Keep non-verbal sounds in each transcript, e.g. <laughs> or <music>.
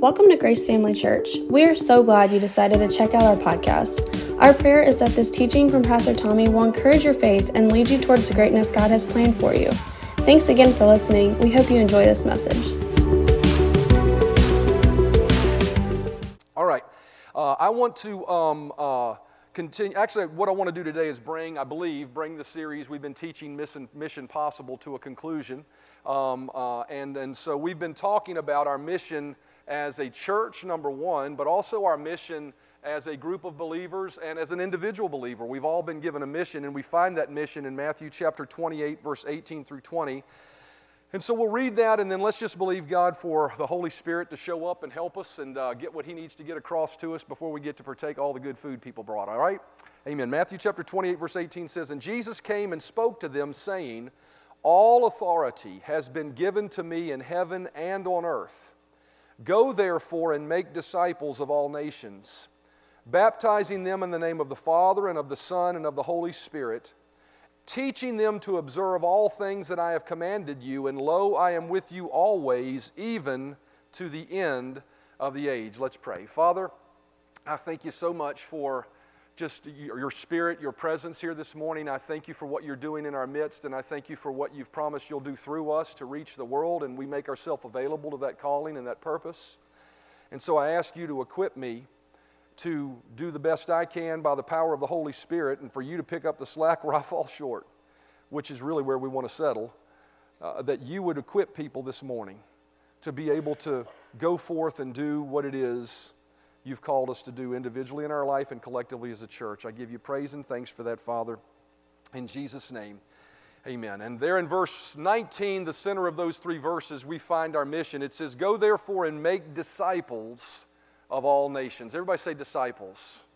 Welcome to Grace Family Church. We are so glad you decided to check out our podcast. Our prayer is that this teaching from Pastor Tommy will encourage your faith and lead you towards the greatness God has planned for you. Thanks again for listening. We hope you enjoy this message. All right. Uh, I want to um, uh, continue. Actually, what I want to do today is bring, I believe, bring the series we've been teaching Mission, Mission Possible to a conclusion. Um, uh, and, and so we've been talking about our mission as a church, number one, but also our mission as a group of believers and as an individual believer. We've all been given a mission, and we find that mission in Matthew chapter 28, verse 18 through 20. And so we'll read that, and then let's just believe God for the Holy Spirit to show up and help us and uh, get what He needs to get across to us before we get to partake all the good food people brought. All right? Amen. Matthew chapter 28, verse 18 says, And Jesus came and spoke to them, saying, all authority has been given to me in heaven and on earth. Go therefore and make disciples of all nations, baptizing them in the name of the Father and of the Son and of the Holy Spirit, teaching them to observe all things that I have commanded you, and lo, I am with you always, even to the end of the age. Let's pray. Father, I thank you so much for just your spirit, your presence here this morning. I thank you for what you're doing in our midst, and I thank you for what you've promised you'll do through us to reach the world, and we make ourselves available to that calling and that purpose. And so I ask you to equip me to do the best I can by the power of the Holy Spirit, and for you to pick up the slack <laughs> where I fall short, which is really where we want to settle. Uh, that you would equip people this morning to be able to go forth and do what it is you've called us to do individually in our life and collectively as a church. I give you praise and thanks for that, Father. In Jesus' name, amen. And there in verse 19, the center of those three verses, we find our mission. It says, Go therefore and make disciples of all nations. Everybody say disciples.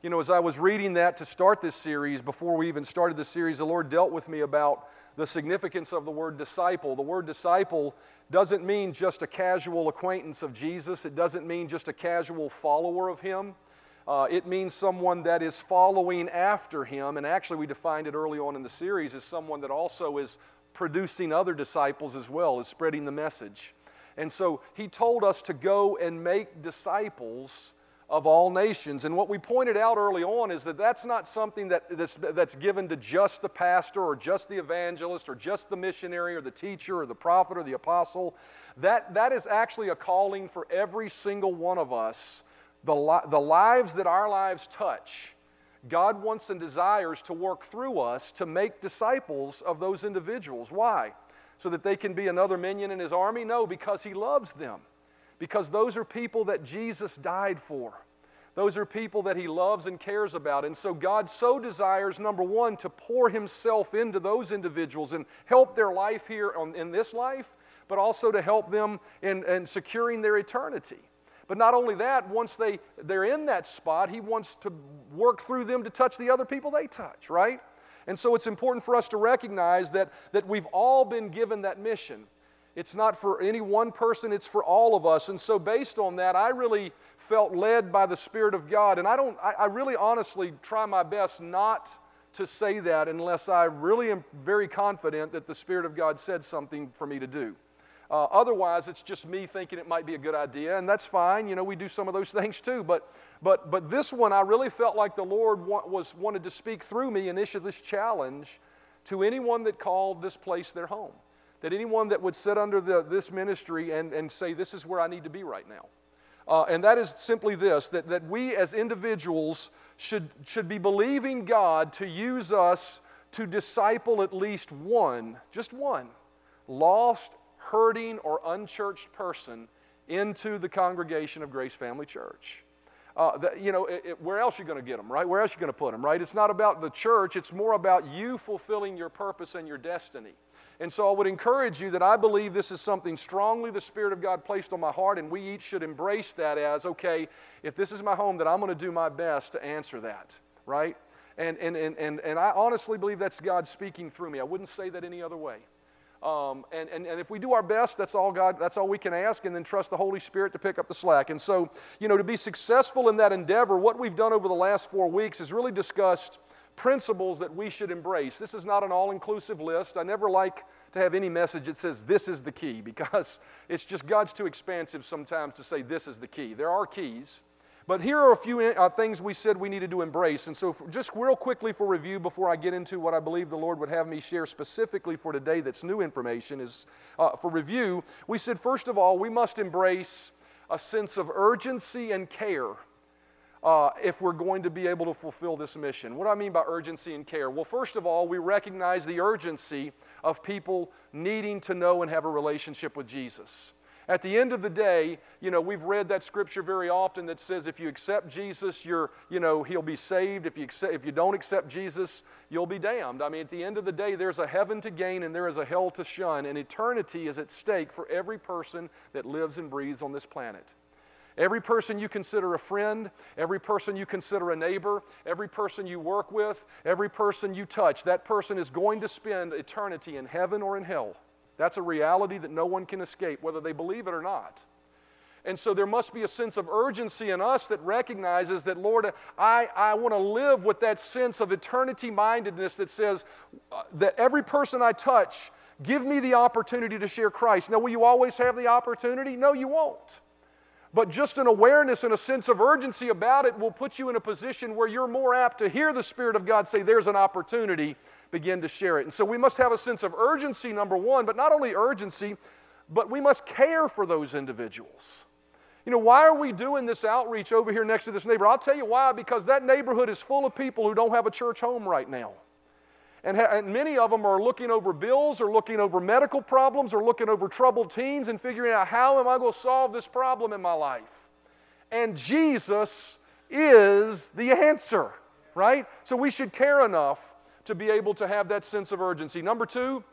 You know, as I was reading that to start this series, before we even started the series, the Lord dealt with me about the significance of the word disciple. The word disciple doesn't mean just a casual acquaintance of Jesus, it doesn't mean just a casual follower of Him. Uh, it means someone that is following after Him. And actually, we defined it early on in the series as someone that also is producing other disciples as well, is spreading the message. And so He told us to go and make disciples of all nations. And what we pointed out early on is that that's not something that, that's, that's given to just the pastor or just the evangelist or just the missionary or the teacher or the prophet or the apostle. That, that is actually a calling for every single one of us. The, li- the lives that our lives touch, God wants and desires to work through us to make disciples of those individuals. Why? So that they can be another minion in His army? No, because He loves them because those are people that Jesus died for. Those are people that he loves and cares about. And so God so desires, number one, to pour himself into those individuals and help their life here on, in this life, but also to help them in, in securing their eternity. But not only that, once they, they're in that spot, he wants to work through them to touch the other people they touch, right? And so it's important for us to recognize that, that we've all been given that mission. It's not for any one person, it's for all of us. And so, based on that, I really felt led by the Spirit of God. And I don't, I, I really honestly try my best not to say that unless I really am very confident that the Spirit of God said something for me to do. Uh, otherwise, it's just me thinking it might be a good idea, and that's fine. You know, we do some of those <laughs> things too. But, but, but this one, I really felt like the Lord wa- was wanted to speak through me and issue this challenge to anyone that called this place their home that anyone that would sit under the, this ministry and, and say, This is where I need to be right now. Uh, and that is simply this that, that we as individuals should, should be believing God to use us to disciple at least one, just one, lost, hurting, or unchurched person into the congregation of Grace Family Church. Uh, that, you know, it, it, where else are you going to get them, right? Where else are you going to put them, right? It's not about the church, it's more about you fulfilling your purpose and your destiny. And so I would encourage you that I believe this is something strongly the Spirit of God placed on my heart, and we each should embrace that as okay, if this is my home, then I'm going to do my best to answer that, right? And, and, and, and, and I honestly believe that's God speaking through me. I wouldn't say that any other way. Um, and, and, and if we do our best, that's all God, that's all we can ask, and then trust the Holy Spirit to pick up the slack. And so, you know, to be successful in that endeavor, what we've done over the last four weeks is really discussed principles that we should embrace. This is not an all inclusive list. I never like to have any message that says this is the key <laughs> because it's just God's too expansive sometimes to say this is the key. There are keys. But here are a few uh, things we said we needed to embrace. And so, for, just real quickly for review before I get into what I believe the Lord would have me share specifically for today that's new information, is uh, for review, we said, first of all, we must embrace a sense of urgency and care. Uh, if we're going to be able to fulfill this mission. What do I mean by urgency and care? Well, first of all, we recognize the urgency of people needing to know and have a relationship with Jesus. At the end of the day, you know, we've read that scripture very often that says if you accept Jesus, you're, you know, he'll be saved. If you, accept, if you don't accept Jesus, you'll be damned. I mean, at the end of the day, there's a heaven to gain and there is a hell to shun, and eternity is at stake for every person that lives and breathes on this planet. Every person you consider a friend, every person you consider a neighbor, every person you work with, every person you touch, that person is going to spend eternity in heaven or in hell. That's a reality that no one can escape, whether they believe it or not. And so there must be a sense of urgency in us that recognizes that, Lord, I, I want to live with that sense of eternity mindedness that says uh, that every person I touch, give me the opportunity to share Christ. Now, will you always have the opportunity? No, you won't. But just an awareness and a sense of urgency about it will put you in a position where you're more apt to hear the Spirit of God say, There's an opportunity begin to share it. And so we must have a sense of urgency, number one, but not only urgency, but we must care for those individuals. You know, why are we doing this outreach over here next to this neighbor? I'll tell you why, because that neighborhood is full of people who don't have a church home right now. And, ha- and, many of them are looking over bills or looking over medical problems or looking over troubled teens and figuring out how am I going to solve this problem in my life. And Jesus is the answer, right? So we should care enough to be able to have that sense of urgency. Number two,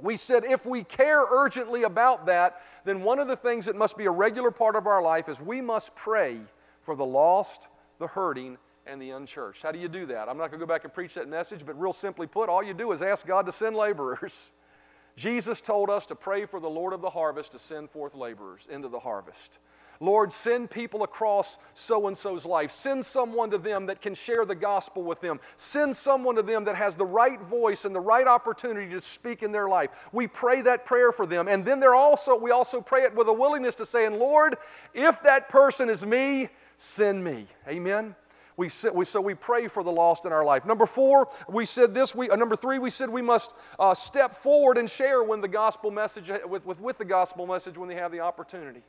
we said if we care urgently about that, then one of the things that must be a regular part of our life is we must pray for the lost, the hurting, and the unchurched. How do you do that? I'm not going to go back and preach that message, but real simply put, all you do is ask God to send laborers. <laughs> Jesus told us to pray for the Lord of the harvest to send forth laborers into the harvest. Lord, send people across so and so's life. Send someone to them that can share the gospel with them. Send someone to them that has the right voice and the right opportunity to speak in their life. We pray that prayer for them. And then there also we also pray it with a willingness to say, and Lord, if that person is me, send me. Amen. We, we, so we pray for the lost in our life. Number four, we said this. We, uh, number three, we said we must uh, step forward and share when the gospel message with, with, with the gospel message when they have the opportunity.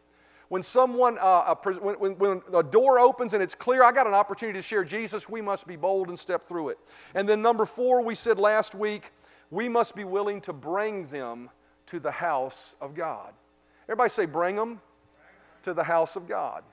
When someone, uh, when, when, when a door opens and it's clear, I got an opportunity to share Jesus, we must be bold and step through it. And then number four, we said last week, we must be willing to bring them to the house of God. Everybody say, bring them to the house of God.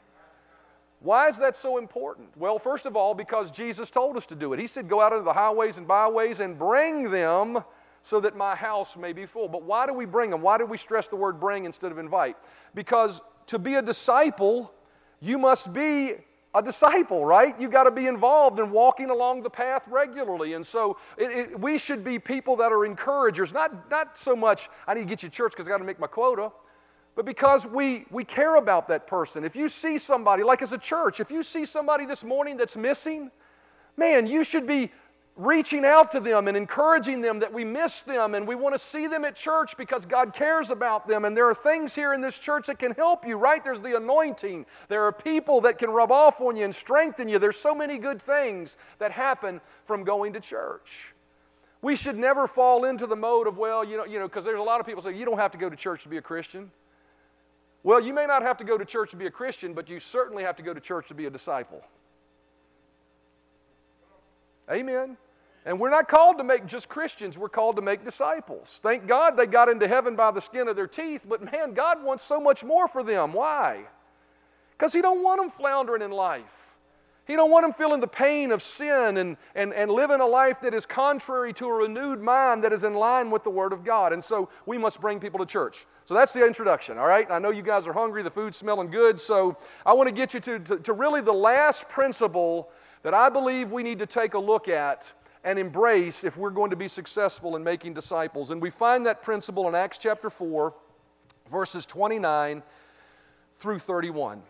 Why is that so important? Well, first of all, because Jesus told us to do it. He said, Go out into the highways and byways and bring them so that my house may be full. But why do we bring them? Why do we stress the word bring instead of invite? Because to be a disciple, you must be a disciple, right? You got to be involved in walking along the path regularly. And so it, it, we should be people that are encouragers, not, not so much, I need to get you to church because I got to make my quota, but because we, we care about that person. If you see somebody, like as a church, if you see somebody this morning that's missing, man, you should be reaching out to them and encouraging them that we miss them and we want to see them at church because God cares about them. And there are things here in this church that can help you, right? There's the anointing. There are people that can rub off on you and strengthen you. There's so many good things that happen from going to church. We should never fall into the mode of, well, you know, you know, because there's a lot of people say you don't have to go to church to be a Christian. Well, you may not have to go to church to be a Christian, but you certainly have to go to church to be a disciple. Amen. And we're not called to make just Christians, we're called to make disciples. Thank God they got into heaven by the skin of their teeth, but man, God wants so much more for them. Why? Because He don't want them floundering in life. He don't want them feeling the pain of sin and, and, and living a life that is contrary to a renewed mind that is in line with the Word of God. And so we must bring people to church. So that's the introduction, all right? I know you guys are hungry, the food's smelling good, so I want to get you to, to, to really the last principle that I believe we need to take a look at and embrace if we're going to be successful in making disciples. And we find that principle in Acts chapter 4, verses 29 through 31.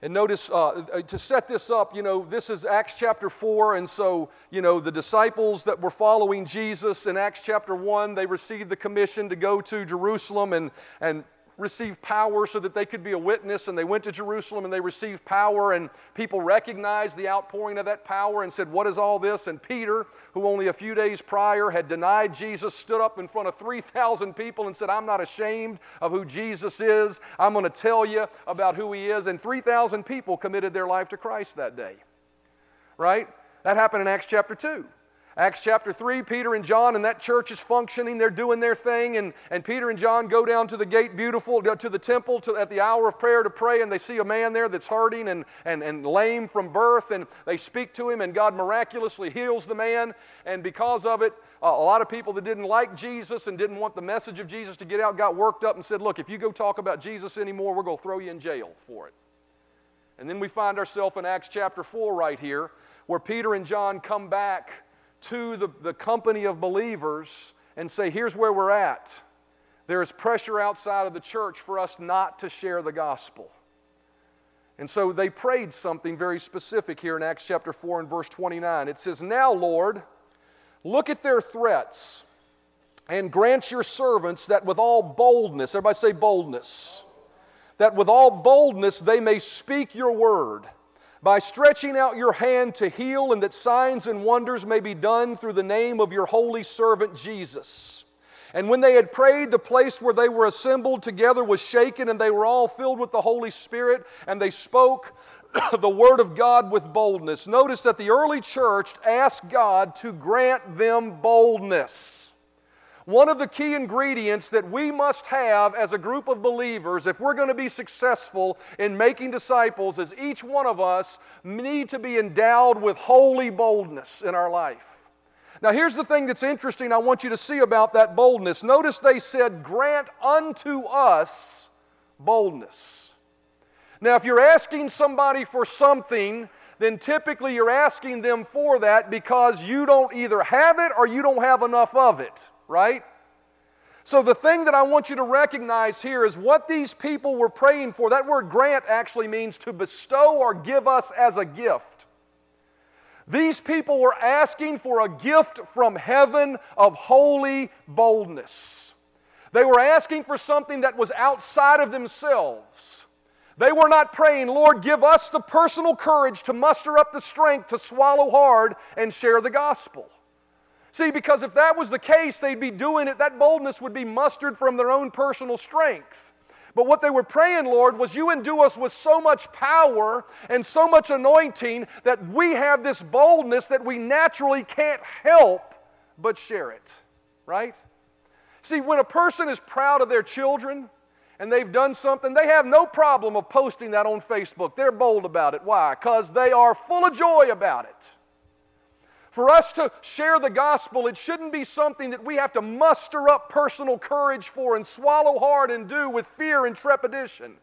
And notice, uh, uh, to set this up, you know, this is Acts chapter 4, and so, you know, the disciples that were following Jesus in Acts chapter 1, they received the commission to go to Jerusalem and, and received power so that they could be a witness, and they went to Jerusalem and they received power, and people recognized the outpouring of that power and said, What is all this? And Peter, who only a few days prior had denied Jesus, stood up in front of 3,000 people and said, I'm not ashamed of who Jesus is. I'm going to tell you about who he is. And 3,000 people committed their life to Christ that day. Right? That happened in Acts chapter 2. Acts chapter 3, Peter and John and that church is functioning. They're doing their thing. And, and Peter and John go down to the gate, beautiful, to the temple to, at the hour of prayer to pray. And they see a man there that's hurting and, and, and lame from birth. And they speak to him, and God miraculously heals the man. And because of it, uh, a lot of people that didn't like Jesus and didn't want the message of Jesus to get out got worked up and said, Look, if you go talk about Jesus anymore, we're going to throw you in jail for it. And then we find ourselves in Acts chapter 4 right here, where Peter and John come back to the, the company of believers and say, here's where we're at. There is pressure outside of the church for us not to share the gospel. And so they prayed something very specific here in Acts chapter 4 and verse 29. It says, Now, Lord, look at their threats and grant your servants that with all boldness, everybody say boldness, that with all boldness they may speak your word by stretching out your hand to heal, and that signs and wonders may be done through the name of your holy servant Jesus. And when they had prayed, the place where they were assembled together was shaken, and they were all filled with the Holy Spirit, and they spoke <clears throat> the word of God with boldness. Notice that the early church asked God to grant them boldness. One of the key ingredients that we must have as a group of believers, if we're going to be successful in making disciples, is each one of us need to be endowed with holy boldness in our life. Now, here's the thing that's interesting I want you to see about that boldness. Notice they said, Grant unto us boldness. Now, if you're asking somebody for something, then typically you're asking them for that because you don't either have it or you don't have enough of it right? So, the thing that I want you to recognize here is what these people were praying for. That word grant actually means to bestow or give us as a gift. These people were asking for a gift from heaven of holy boldness. They were asking for something that was outside of themselves. They were not praying, Lord, give us the personal courage to muster up the strength to swallow hard and share the gospel. See, because if that was the case, they'd be doing it, that boldness would be mustered from their own personal strength. But what they were praying, Lord, was you endue us with so much power and so much anointing that we have this boldness that we naturally can't help but share it, right? See, when a person is proud of their children and they've done something, they have no problem of posting that on Facebook. They're bold about it. Why? Because they are full of joy about it. For us to share the gospel, it shouldn't be something that we have to muster up personal courage for and swallow hard and do with fear and trepidation.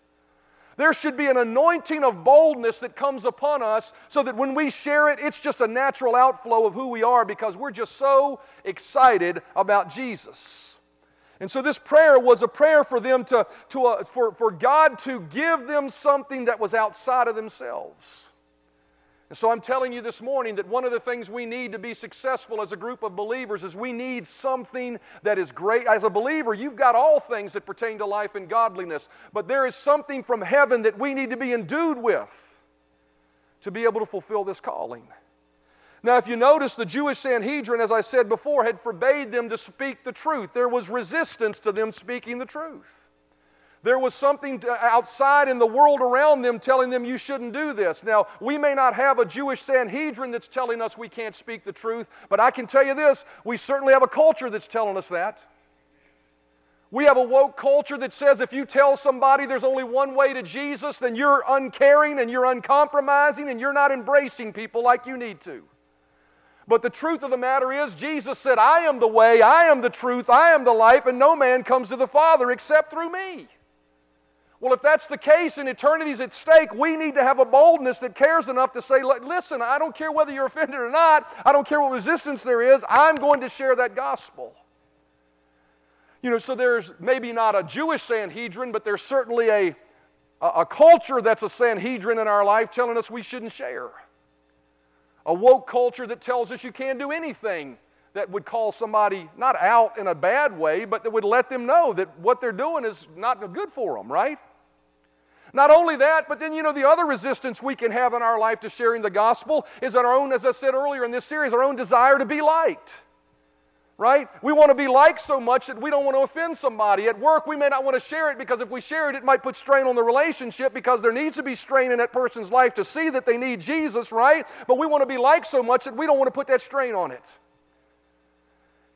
There should be an anointing of boldness that comes upon us so that when we share it, it's just a natural outflow of who we are because we're just so excited about Jesus. And so this prayer was a prayer for them to, to uh, for, for God to give them something that was outside of themselves. And so I'm telling you this morning that one of the things we need to be successful as a group of believers is we need something that is great. As a believer, you've got all things that pertain to life and godliness, but there is something from heaven that we need to be endued with to be able to fulfill this calling. Now, if you notice, the Jewish Sanhedrin, as I said before, had forbade them to speak the truth. There was resistance to them speaking the truth. There was something outside in the world around them telling them you shouldn't do this. Now, we may not have a Jewish Sanhedrin that's telling us we can't speak the truth, but I can tell you this we certainly have a culture that's telling us that. We have a woke culture that says if you tell somebody there's only one way to Jesus, then you're uncaring and you're uncompromising and you're not embracing people like you need to. But the truth of the matter is, Jesus said, I am the way, I am the truth, I am the life, and no man comes to the Father except through me. Well, if that's the case and eternity's at stake, we need to have a boldness that cares enough to say, listen, I don't care whether you're offended or not, I don't care what resistance there is, I'm going to share that gospel. You know, so there's maybe not a Jewish Sanhedrin, but there's certainly a, a, a culture that's a Sanhedrin in our life telling us we shouldn't share. A woke culture that tells us you can't do anything that would call somebody not out in a bad way, but that would let them know that what they're doing is not good for them, right? Not only that, but then, you know, the other resistance we can have in our life to sharing the gospel is our own, as I said earlier in this series, our own desire to be liked. Right? We want to be liked so much that we don't want to offend somebody. At work, we may not want to share it because if we share it, it might put strain on the relationship because there needs to be strain in that person's life to see that they need Jesus, right? But we want to be liked so much that we don't want to put that strain on it.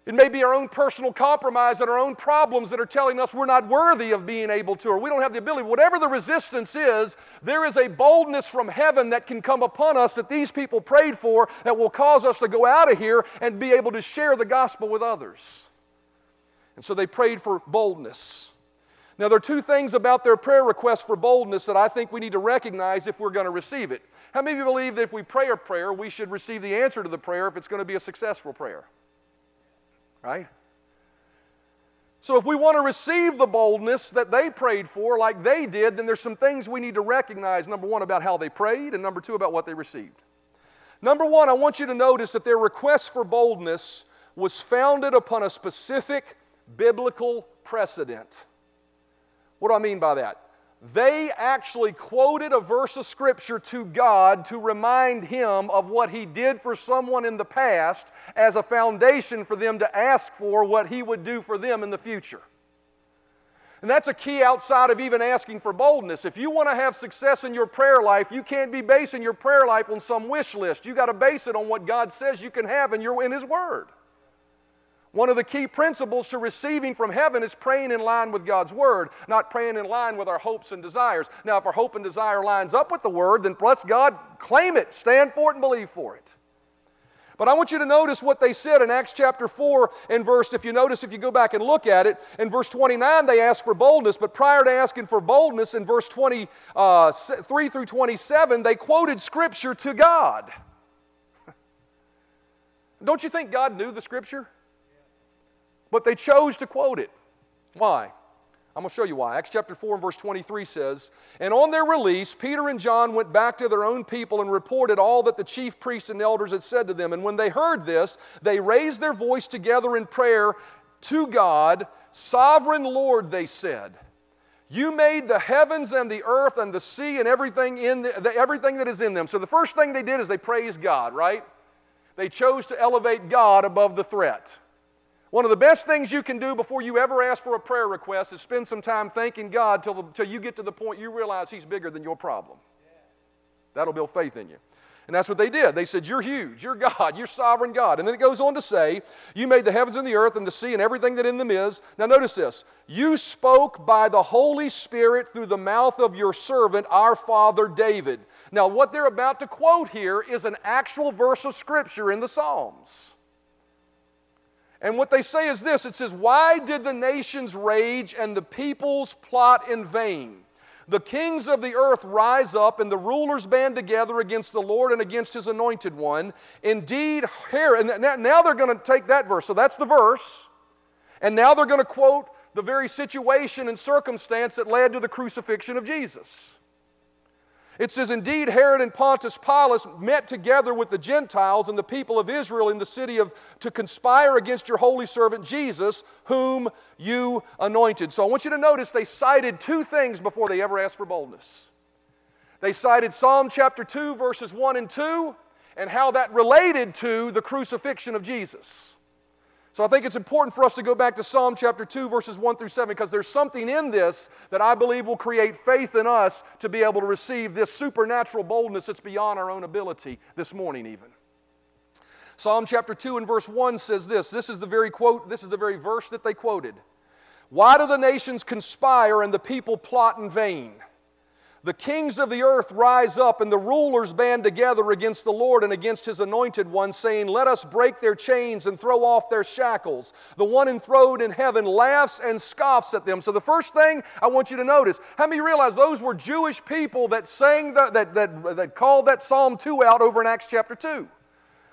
It may be our own personal compromise and our own problems that are telling us we're not worthy of being able to, or we don't have the ability. Whatever the resistance is, there is a boldness from heaven that can come upon us that these people prayed for that will cause us to go out of here and be able to share the gospel with others. And so they prayed for boldness. Now, there are two things about their prayer request for boldness that I think we need to recognize if we're going to receive it. How many of you believe that if we pray a prayer, we should receive the answer to the prayer if it's going to be a successful prayer? Right? So, if we want to receive the boldness that they prayed for, like they did, then there's some things we need to recognize number one, about how they prayed, and number two, about what they received. Number one, I want you to notice that their request for boldness was founded upon a specific biblical precedent. What do I mean by that? They actually quoted a verse of Scripture to God to remind Him of what He did for someone in the past as a foundation for them to ask for what He would do for them in the future. And that's a key outside of even asking for boldness. If you want to have success in your prayer life, you can't be basing your prayer life on some wish list. You got to base it on what God says you can have in, your, in His Word. One of the key principles to receiving from heaven is praying in line with God's Word, not praying in line with our hopes and desires. Now, if our hope and desire lines up with the Word, then bless God, claim it, stand for it, and believe for it. But I want you to notice what they said in Acts chapter 4 and verse, if you notice, if you go back and look at it, in verse 29, they asked for boldness, but prior to asking for boldness, in verse 23 uh, through 27, they quoted Scripture to God. <laughs> Don't you think God knew the Scripture? But they chose to quote it. Why? I'm going to show you why. Acts chapter 4 and verse 23 says, And on their release, Peter and John went back to their own people and reported all that the chief priests and elders had said to them. And when they heard this, they raised their voice together in prayer to God. Sovereign Lord, they said, You made the heavens and the earth and the sea and everything, in the, the, everything that is in them. So the first thing they did is they praised God, right? They chose to elevate God above the threat. One of the best things you can do before you ever ask for a prayer request is spend some time thanking God till, till you get to the point you realize He's bigger than your problem. That'll build faith in you. And that's what they did. They said, You're huge. You're God. You're sovereign God. And then it goes on to say, You made the heavens and the earth and the sea and everything that in them is. Now, notice this. You spoke by the Holy Spirit through the mouth of your servant, our father David. Now, what they're about to quote here is an actual verse of Scripture in the Psalms. And what they say is this it says, Why did the nations rage and the peoples plot in vain? The kings of the earth rise up and the rulers band together against the Lord and against his anointed one. Indeed, here, and now they're going to take that verse. So that's the verse. And now they're going to quote the very situation and circumstance that led to the crucifixion of Jesus. It says, Indeed, Herod and Pontius Pilate met together with the Gentiles and the people of Israel in the city of to conspire against your holy servant Jesus, whom you anointed. So I want you to notice they cited two things before they ever asked for boldness. They cited Psalm chapter 2, verses 1 and 2, and how that related to the crucifixion of Jesus. So I think it's important for us to go back to Psalm chapter 2, verses 1 through 7, because there's something in this that I believe will create faith in us to be able to receive this supernatural boldness that's beyond our own ability this morning, even. Psalm chapter 2 and verse 1 says this. This is the very quote, this is the very verse that they quoted. Why do the nations conspire and the people plot in vain? The kings of the earth rise up, and the rulers band together against the Lord and against his anointed one, saying, Let us break their chains and throw off their shackles. The one enthroned in heaven laughs and scoffs at them. So, the first thing I want you to notice how many realize those were Jewish people that sang the, that, that, that called that Psalm 2 out over in Acts chapter 2?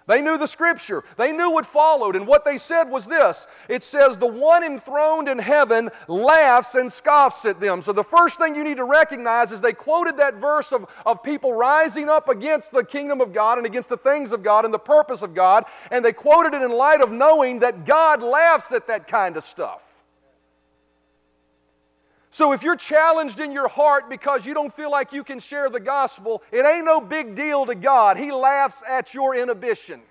They knew the scripture. They knew what followed. And what they said was this it says, The one enthroned in heaven laughs and scoffs at them. So the first thing you need to recognize is they quoted that verse of, of people rising up against the kingdom of God and against the things of God and the purpose of God. And they quoted it in light of knowing that God laughs at that kind of stuff. So if you're challenged in your heart because you don't feel like you can share the gospel, it ain't no big deal to God. He laughs at your inhibition.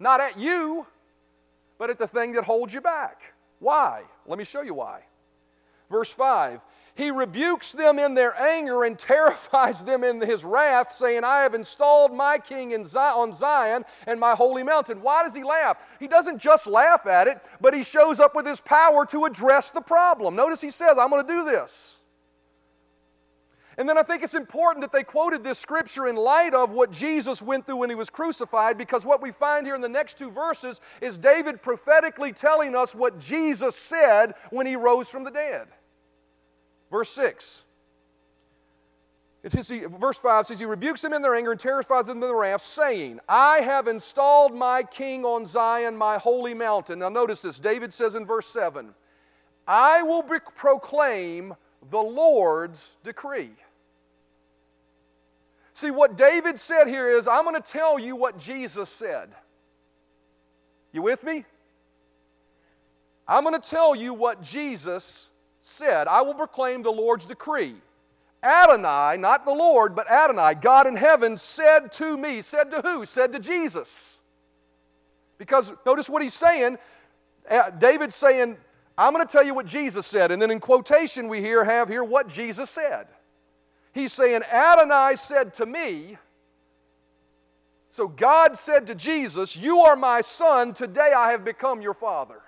Not at you, but at the thing that holds you back. Why? Let me show you why. Verse 5 he rebukes them in their anger and terrifies them in his wrath, saying, I have installed my king in Zion, on Zion and my holy mountain. Why does he laugh? He doesn't just laugh at it, but he shows up with his power to address the problem. Notice he says, I'm going to do this. And then I think it's important that they quoted this scripture in light of what Jesus went through when he was crucified, because what we find here in the next two verses is David prophetically telling us what Jesus said when he rose from the dead. Verse 6. It says, verse 5 says, He rebukes them in their anger and terrifies them in their wrath, saying, I have installed my king on Zion, my holy mountain. Now notice this. David says in verse 7, I will proclaim the Lord's decree. See, what David said here is, I'm going to tell you what Jesus said. You with me? I'm going to tell you what Jesus said, I will proclaim the Lord's decree. Adonai, not the Lord, but Adonai, God in heaven, said to me, said to who? Said to Jesus. Because notice what he's saying. Uh, David's saying, I'm going to tell you what Jesus said. And then in quotation, we here have here what Jesus said. He's saying, Adonai said to me, so God said to Jesus, You are my son, today I have become your father.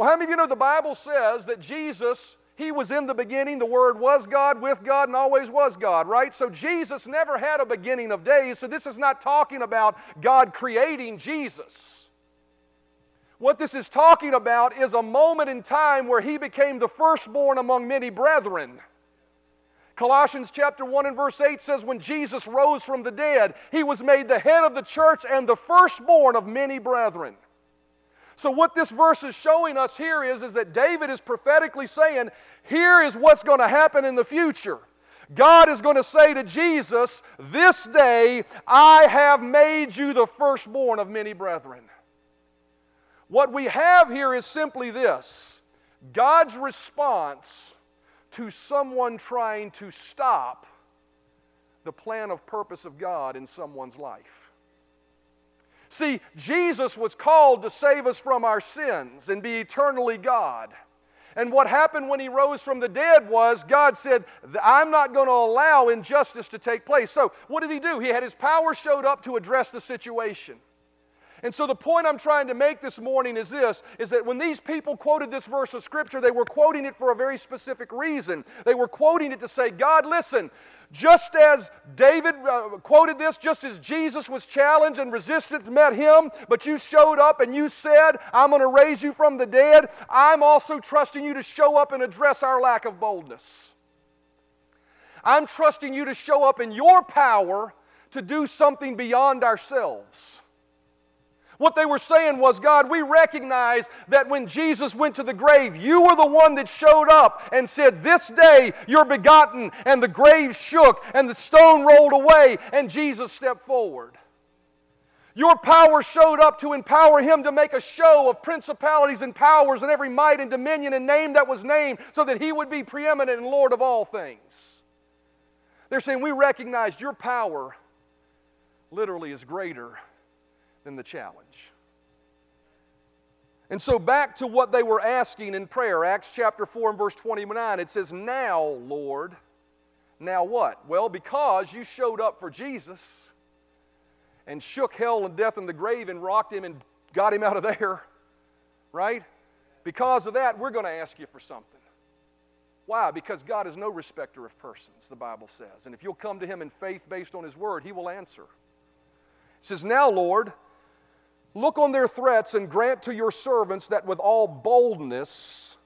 Well, how many of you know the Bible says that Jesus, He was in the beginning, the Word was God, with God, and always was God, right? So Jesus never had a beginning of days, so this is not talking about God creating Jesus. What this is talking about is a moment in time where He became the firstborn among many brethren. Colossians chapter 1 and verse 8 says, When Jesus rose from the dead, he was made the head of the church and the firstborn of many brethren. So, what this verse is showing us here is, is that David is prophetically saying, Here is what's going to happen in the future. God is going to say to Jesus, This day I have made you the firstborn of many brethren. What we have here is simply this God's response to someone trying to stop the plan of purpose of God in someone's life. See, Jesus was called to save us from our sins and be eternally God. And what happened when he rose from the dead was God said, I'm not going to allow injustice to take place. So, what did he do? He had his power showed up to address the situation. And so the point I'm trying to make this morning is this is that when these people quoted this verse of scripture, they were quoting it for a very specific reason. They were quoting it to say, God, listen, just as David uh, quoted this, just as Jesus was challenged and resistance met him, but you showed up and you said, I'm going to raise you from the dead, I'm also trusting you to show up and address our lack of boldness. I'm trusting you to show up in your power to do something beyond ourselves. What they were saying was, God, we recognize that when Jesus went to the grave, you were the one that showed up and said, This day you're begotten. And the grave shook and the stone rolled away and Jesus stepped forward. Your power showed up to empower him to make a show of principalities and powers and every might and dominion and name that was named so that he would be preeminent and Lord of all things. They're saying, We recognized your power literally is greater than the challenge. And so, back to what they were asking in prayer, Acts chapter 4 and verse 29, it says, Now, Lord, now what? Well, because you showed up for Jesus and shook hell and death and the grave and rocked him and got him out of there, right? Because of that, we're going to ask you for something. Why? Because God is no respecter of persons, the Bible says. And if you'll come to Him in faith based on His Word, He will answer. It says, Now, Lord, Look on their threats and grant to your servants that with all boldness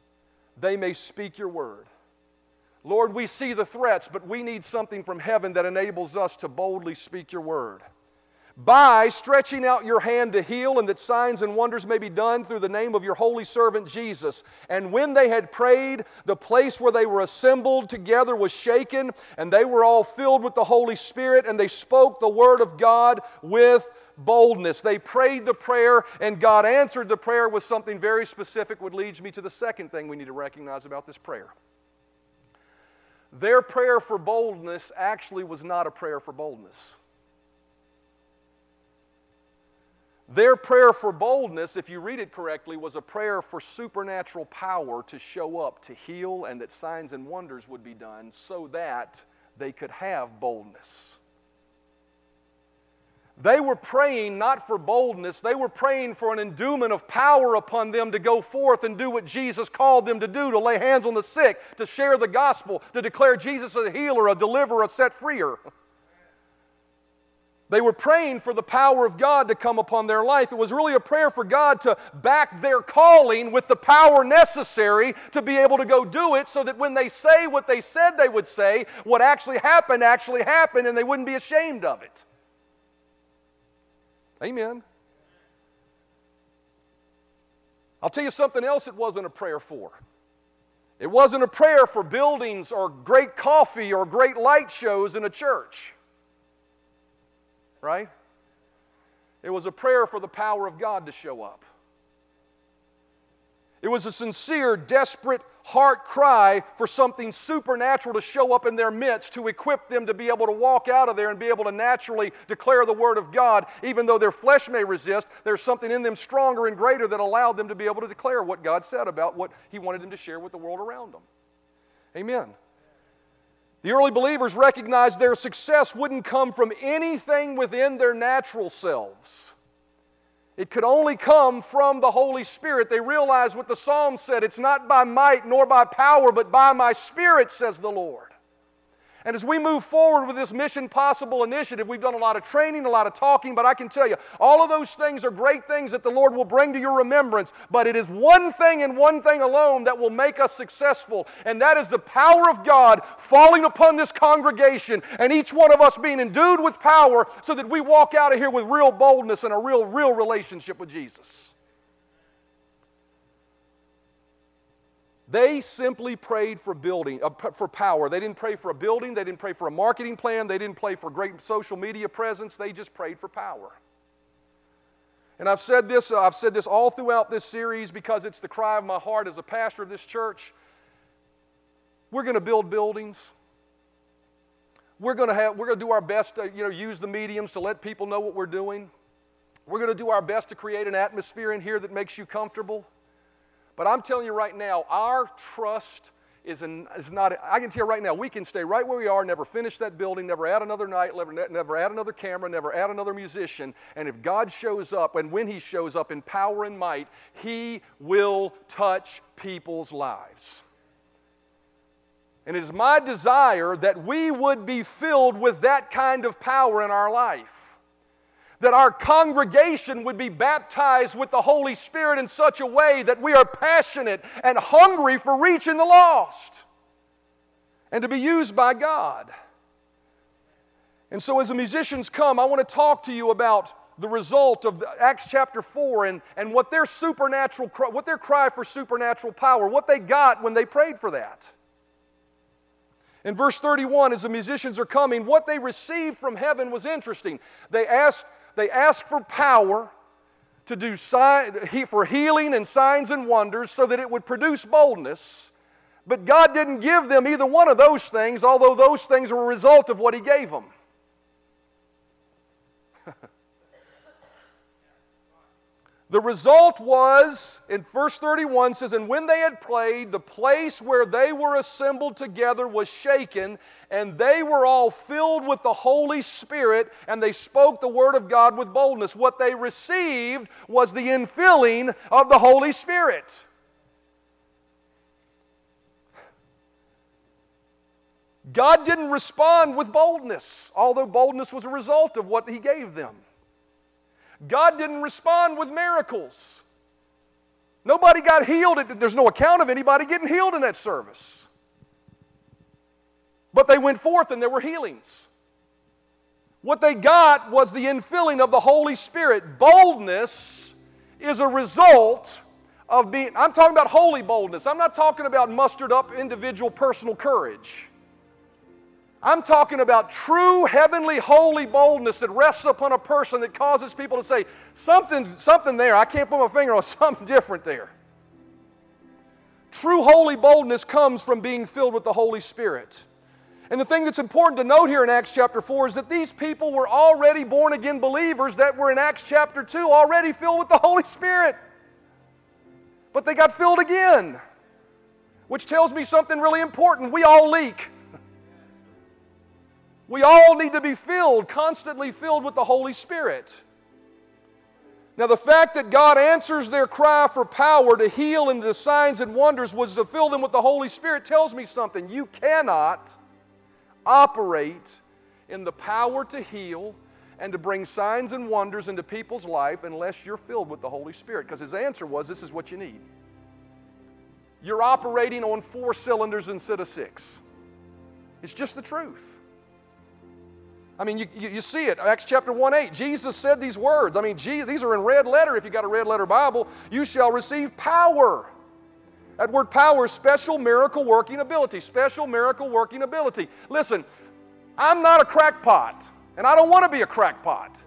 they may speak your word. Lord, we see the threats, but we need something from heaven that enables us to boldly speak your word. By stretching out your hand to heal, and that signs and wonders may be done through the name of your holy servant Jesus. And when they had prayed, the place where they were assembled together was shaken, and they were all filled with the Holy Spirit, and they spoke the word of God with boldness. They prayed the prayer, and God answered the prayer with something very specific, which leads me to the second thing we need to recognize about this prayer. Their prayer for boldness actually was not a prayer for boldness. Their prayer for boldness, if you read it correctly, was a prayer for supernatural power to show up, to heal, and that signs and wonders would be done so that they could have boldness. They were praying not for boldness, they were praying for an endowment of power upon them to go forth and do what Jesus called them to do to lay hands on the sick, to share the gospel, to declare Jesus a healer, a deliverer, a set freer. <laughs> They were praying for the power of God to come upon their life. It was really a prayer for God to back their calling with the power necessary to be able to go do it so that when they say what they said they would say, what actually happened actually happened and they wouldn't be ashamed of it. Amen. I'll tell you something else it wasn't a prayer for. It wasn't a prayer for buildings or great coffee or great light shows in a church. Right? It was a prayer for the power of God to show up. It was a sincere, desperate heart cry for something supernatural to show up in their midst to equip them to be able to walk out of there and be able to naturally declare the Word of God. Even though their flesh may resist, there's something in them stronger and greater that allowed them to be able to declare what God said about what He wanted them to share with the world around them. Amen. The early believers recognized their success wouldn't come from anything within their natural selves. It could only come from the Holy Spirit. They realized what the psalm said it's not by might nor by power, but by my Spirit, says the Lord. And as we move forward with this Mission Possible initiative, we've done a lot of training, a lot of talking, but I can tell you, all of those things are great things that the Lord will bring to your remembrance. But it is one thing and one thing alone that will make us successful, and that is the power of God falling upon this congregation and each one of us being endued with power so that we walk out of here with real boldness and a real, real relationship with Jesus. They simply prayed for building, uh, for power. They didn't pray for a building. They didn't pray for a marketing plan. They didn't pray for great social media presence. They just prayed for power. And I've said this, uh, I've said this all throughout this series because it's the cry of my heart as a pastor of this church. We're going to build buildings. We're going to have, we're going to do our best to, you know, use the mediums to let people know what we're doing. We're going to do our best to create an atmosphere in here that makes you comfortable. But I'm telling you right now, our trust is, in, is not, I can tell you right now, we can stay right where we are, never finish that building, never add another night, never, never add another camera, never add another musician. And if God shows up, and when He shows up in power and might, He will touch people's lives. And it is my desire that we would be filled with that kind of power in our life that our congregation would be baptized with the Holy Spirit in such a way that we are passionate and hungry for reaching the lost and to be used by God. And so, as the musicians come, I want to talk to you about the result of Acts chapter 4 and, and what their supernatural, what their cry for supernatural power, what they got when they prayed for that. In verse 31, as the musicians are coming, what they received from heaven was interesting. They asked they asked for power to do for healing and signs and wonders so that it would produce boldness. But God didn't give them either one of those things, although those things were a result of what He gave them. The result was, in verse 31 says, And when they had played, the place where they were assembled together was shaken, and they were all filled with the Holy Spirit, and they spoke the word of God with boldness. What they received was the infilling of the Holy Spirit. God didn't respond with boldness, although boldness was a result of what He gave them. God didn't respond with miracles. Nobody got healed. There's no account of anybody getting healed in that service. But they went forth and there were healings. What they got was the infilling of the Holy Spirit. Boldness is a result of being, I'm talking about holy boldness. I'm not talking about mustered up individual personal courage. I'm talking about true heavenly holy boldness that rests upon a person that causes people to say, something, something there, I can't put my finger on <laughs> something different there. True holy boldness comes from being filled with the Holy Spirit. And the thing that's important to note here in Acts chapter 4 is that these people were already born again believers that were in Acts chapter 2 already filled with the Holy Spirit. But they got filled again, which tells me something really important. We all leak. We all need to be filled, constantly filled with the Holy Spirit. Now, the fact that God answers their cry for power to heal and to signs and wonders was to fill them with the Holy Spirit tells me something. You cannot operate in the power to heal and to bring signs and wonders into people's life unless you're filled with the Holy Spirit. Because his answer was this is what you need. You're operating on four cylinders instead of six. It's just the truth. I mean, you, you, you, see it. Acts chapter 1 8. Jesus said these words. I mean, these are in red letter if you got a red letter Bible. You shall receive power. That word power is special miracle working ability. Special miracle working ability. Listen, I'm not a crackpot, and I don't want to be a crackpot.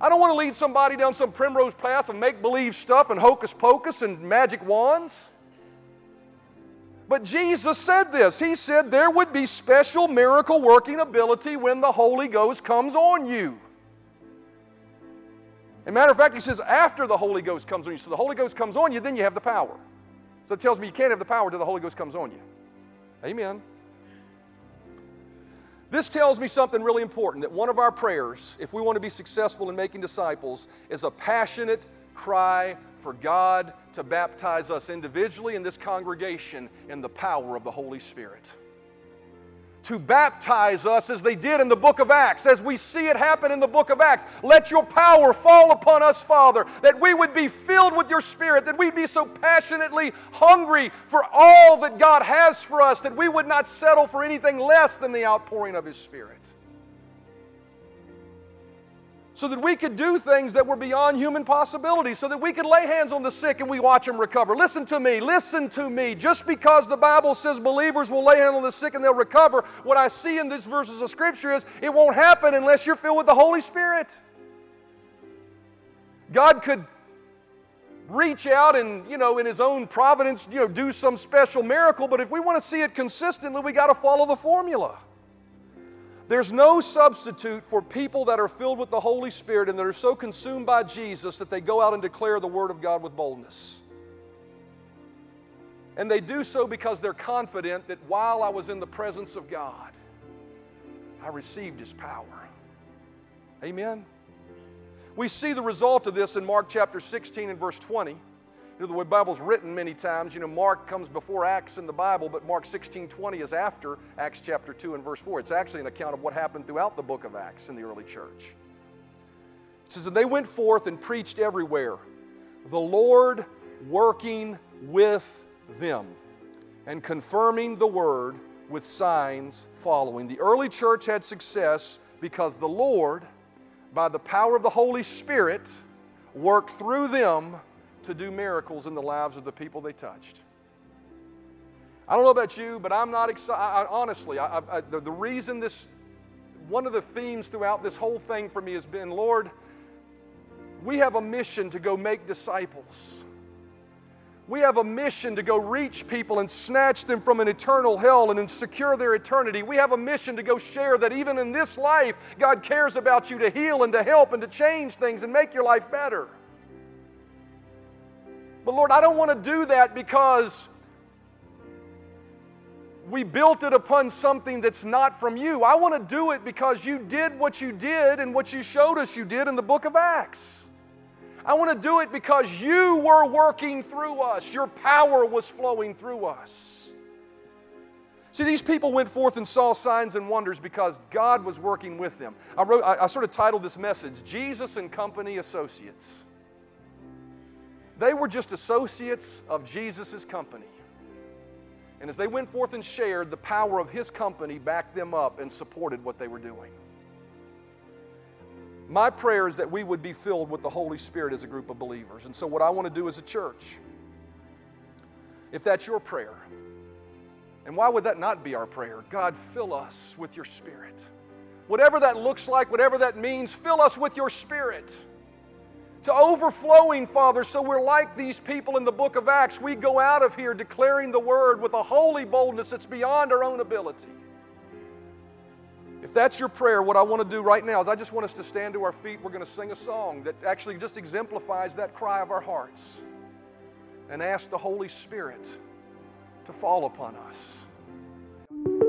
I don't want to lead somebody down some primrose path of make believe stuff and hocus pocus and magic wands. But Jesus said this. He said there would be special miracle working ability when the Holy Ghost comes on you. As a matter of fact, he says after the Holy Ghost comes on you. So the Holy Ghost comes on you, then you have the power. So it tells me you can't have the power until the Holy Ghost comes on you. Amen. This tells me something really important that one of our prayers, if we want to be successful in making disciples, is a passionate cry for God to baptize us individually in this congregation in the power of the Holy Spirit. To baptize us as they did in the book of Acts, as we see it happen in the book of Acts. Let your power fall upon us, Father, that we would be filled with your Spirit, that we'd be so passionately hungry for all that God has for us, that we would not settle for anything less than the outpouring of His Spirit so that we could do things that were beyond human possibility, so that we could lay hands on the sick and we watch them recover. Listen to me, listen to me. Just because the Bible says believers will lay hands on the sick and they'll recover, what I see in these verses of Scripture is it won't happen unless you're filled with the Holy Spirit. God could reach out and, you know, in His own providence, you know, do some special miracle, but if we want to see it consistently, we got to follow the formula. There's no substitute for people that are filled with the Holy Spirit and that are so consumed by Jesus that they go out and declare the Word of God with boldness. And they do so because they're confident that while I was in the presence of God, I received His power. Amen? We see the result of this in Mark chapter 16 and verse 20. You know, the way Bible's written many times, you know, Mark comes before Acts in the Bible, but Mark 16 20 is after Acts chapter 2 and verse 4. It's actually an account of what happened throughout the book of Acts in the early church. It says, And they went forth and preached everywhere, the Lord working with them and confirming the word with signs following. The early church had success because the Lord, by the power of the Holy Spirit, worked through them to do miracles in the lives of the people they touched. I don't know about you, but I'm not excited. Honestly, I, I, the, the reason this, one of the themes throughout this whole thing for me has been Lord, we have a mission to go make disciples. We have a mission to go reach people and snatch them from an eternal hell and secure their eternity. We have a mission to go share that even in this life, God cares about you to heal and to help and to change things and make your life better. But Lord, I don't want to do that because we built it upon something that's not from you. I want to do it because you did what you did and what you showed us you did in the book of Acts. I want to do it because you were working through us, your power was flowing through us. See, these people went forth and saw signs and wonders because God was working with them. I, wrote, I, I sort of titled this message, Jesus and Company Associates. They were just associates of Jesus' company. And as they went forth and shared, the power of his company backed them up and supported what they were doing. My prayer is that we would be filled with the Holy Spirit as a group of believers. And so, what I want to do as a church, if that's your prayer, and why would that not be our prayer? God, fill us with your Spirit. Whatever that looks like, whatever that means, fill us with your Spirit. To overflowing, Father, so we're like these people in the book of Acts. We go out of here declaring the word with a holy boldness that's beyond our own ability. If that's your prayer, what I want to do right now is I just want us to stand to our feet. We're going to sing a song that actually just exemplifies that cry of our hearts and ask the Holy Spirit to fall upon us.